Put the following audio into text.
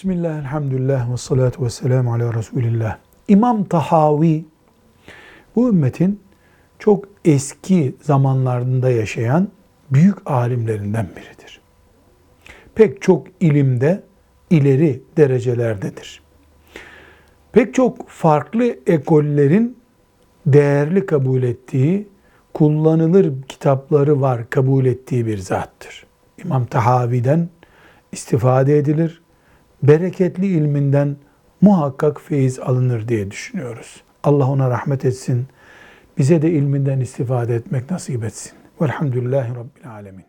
Bismillah, elhamdülillah ve salatu ve selamu ala Resulillah. İmam Tahavi bu ümmetin çok eski zamanlarında yaşayan büyük alimlerinden biridir. Pek çok ilimde ileri derecelerdedir. Pek çok farklı ekollerin değerli kabul ettiği, kullanılır kitapları var kabul ettiği bir zattır. İmam Tahavi'den istifade edilir, bereketli ilminden muhakkak feyiz alınır diye düşünüyoruz. Allah ona rahmet etsin. Bize de ilminden istifade etmek nasip etsin. Velhamdülillahi Rabbil Alemin.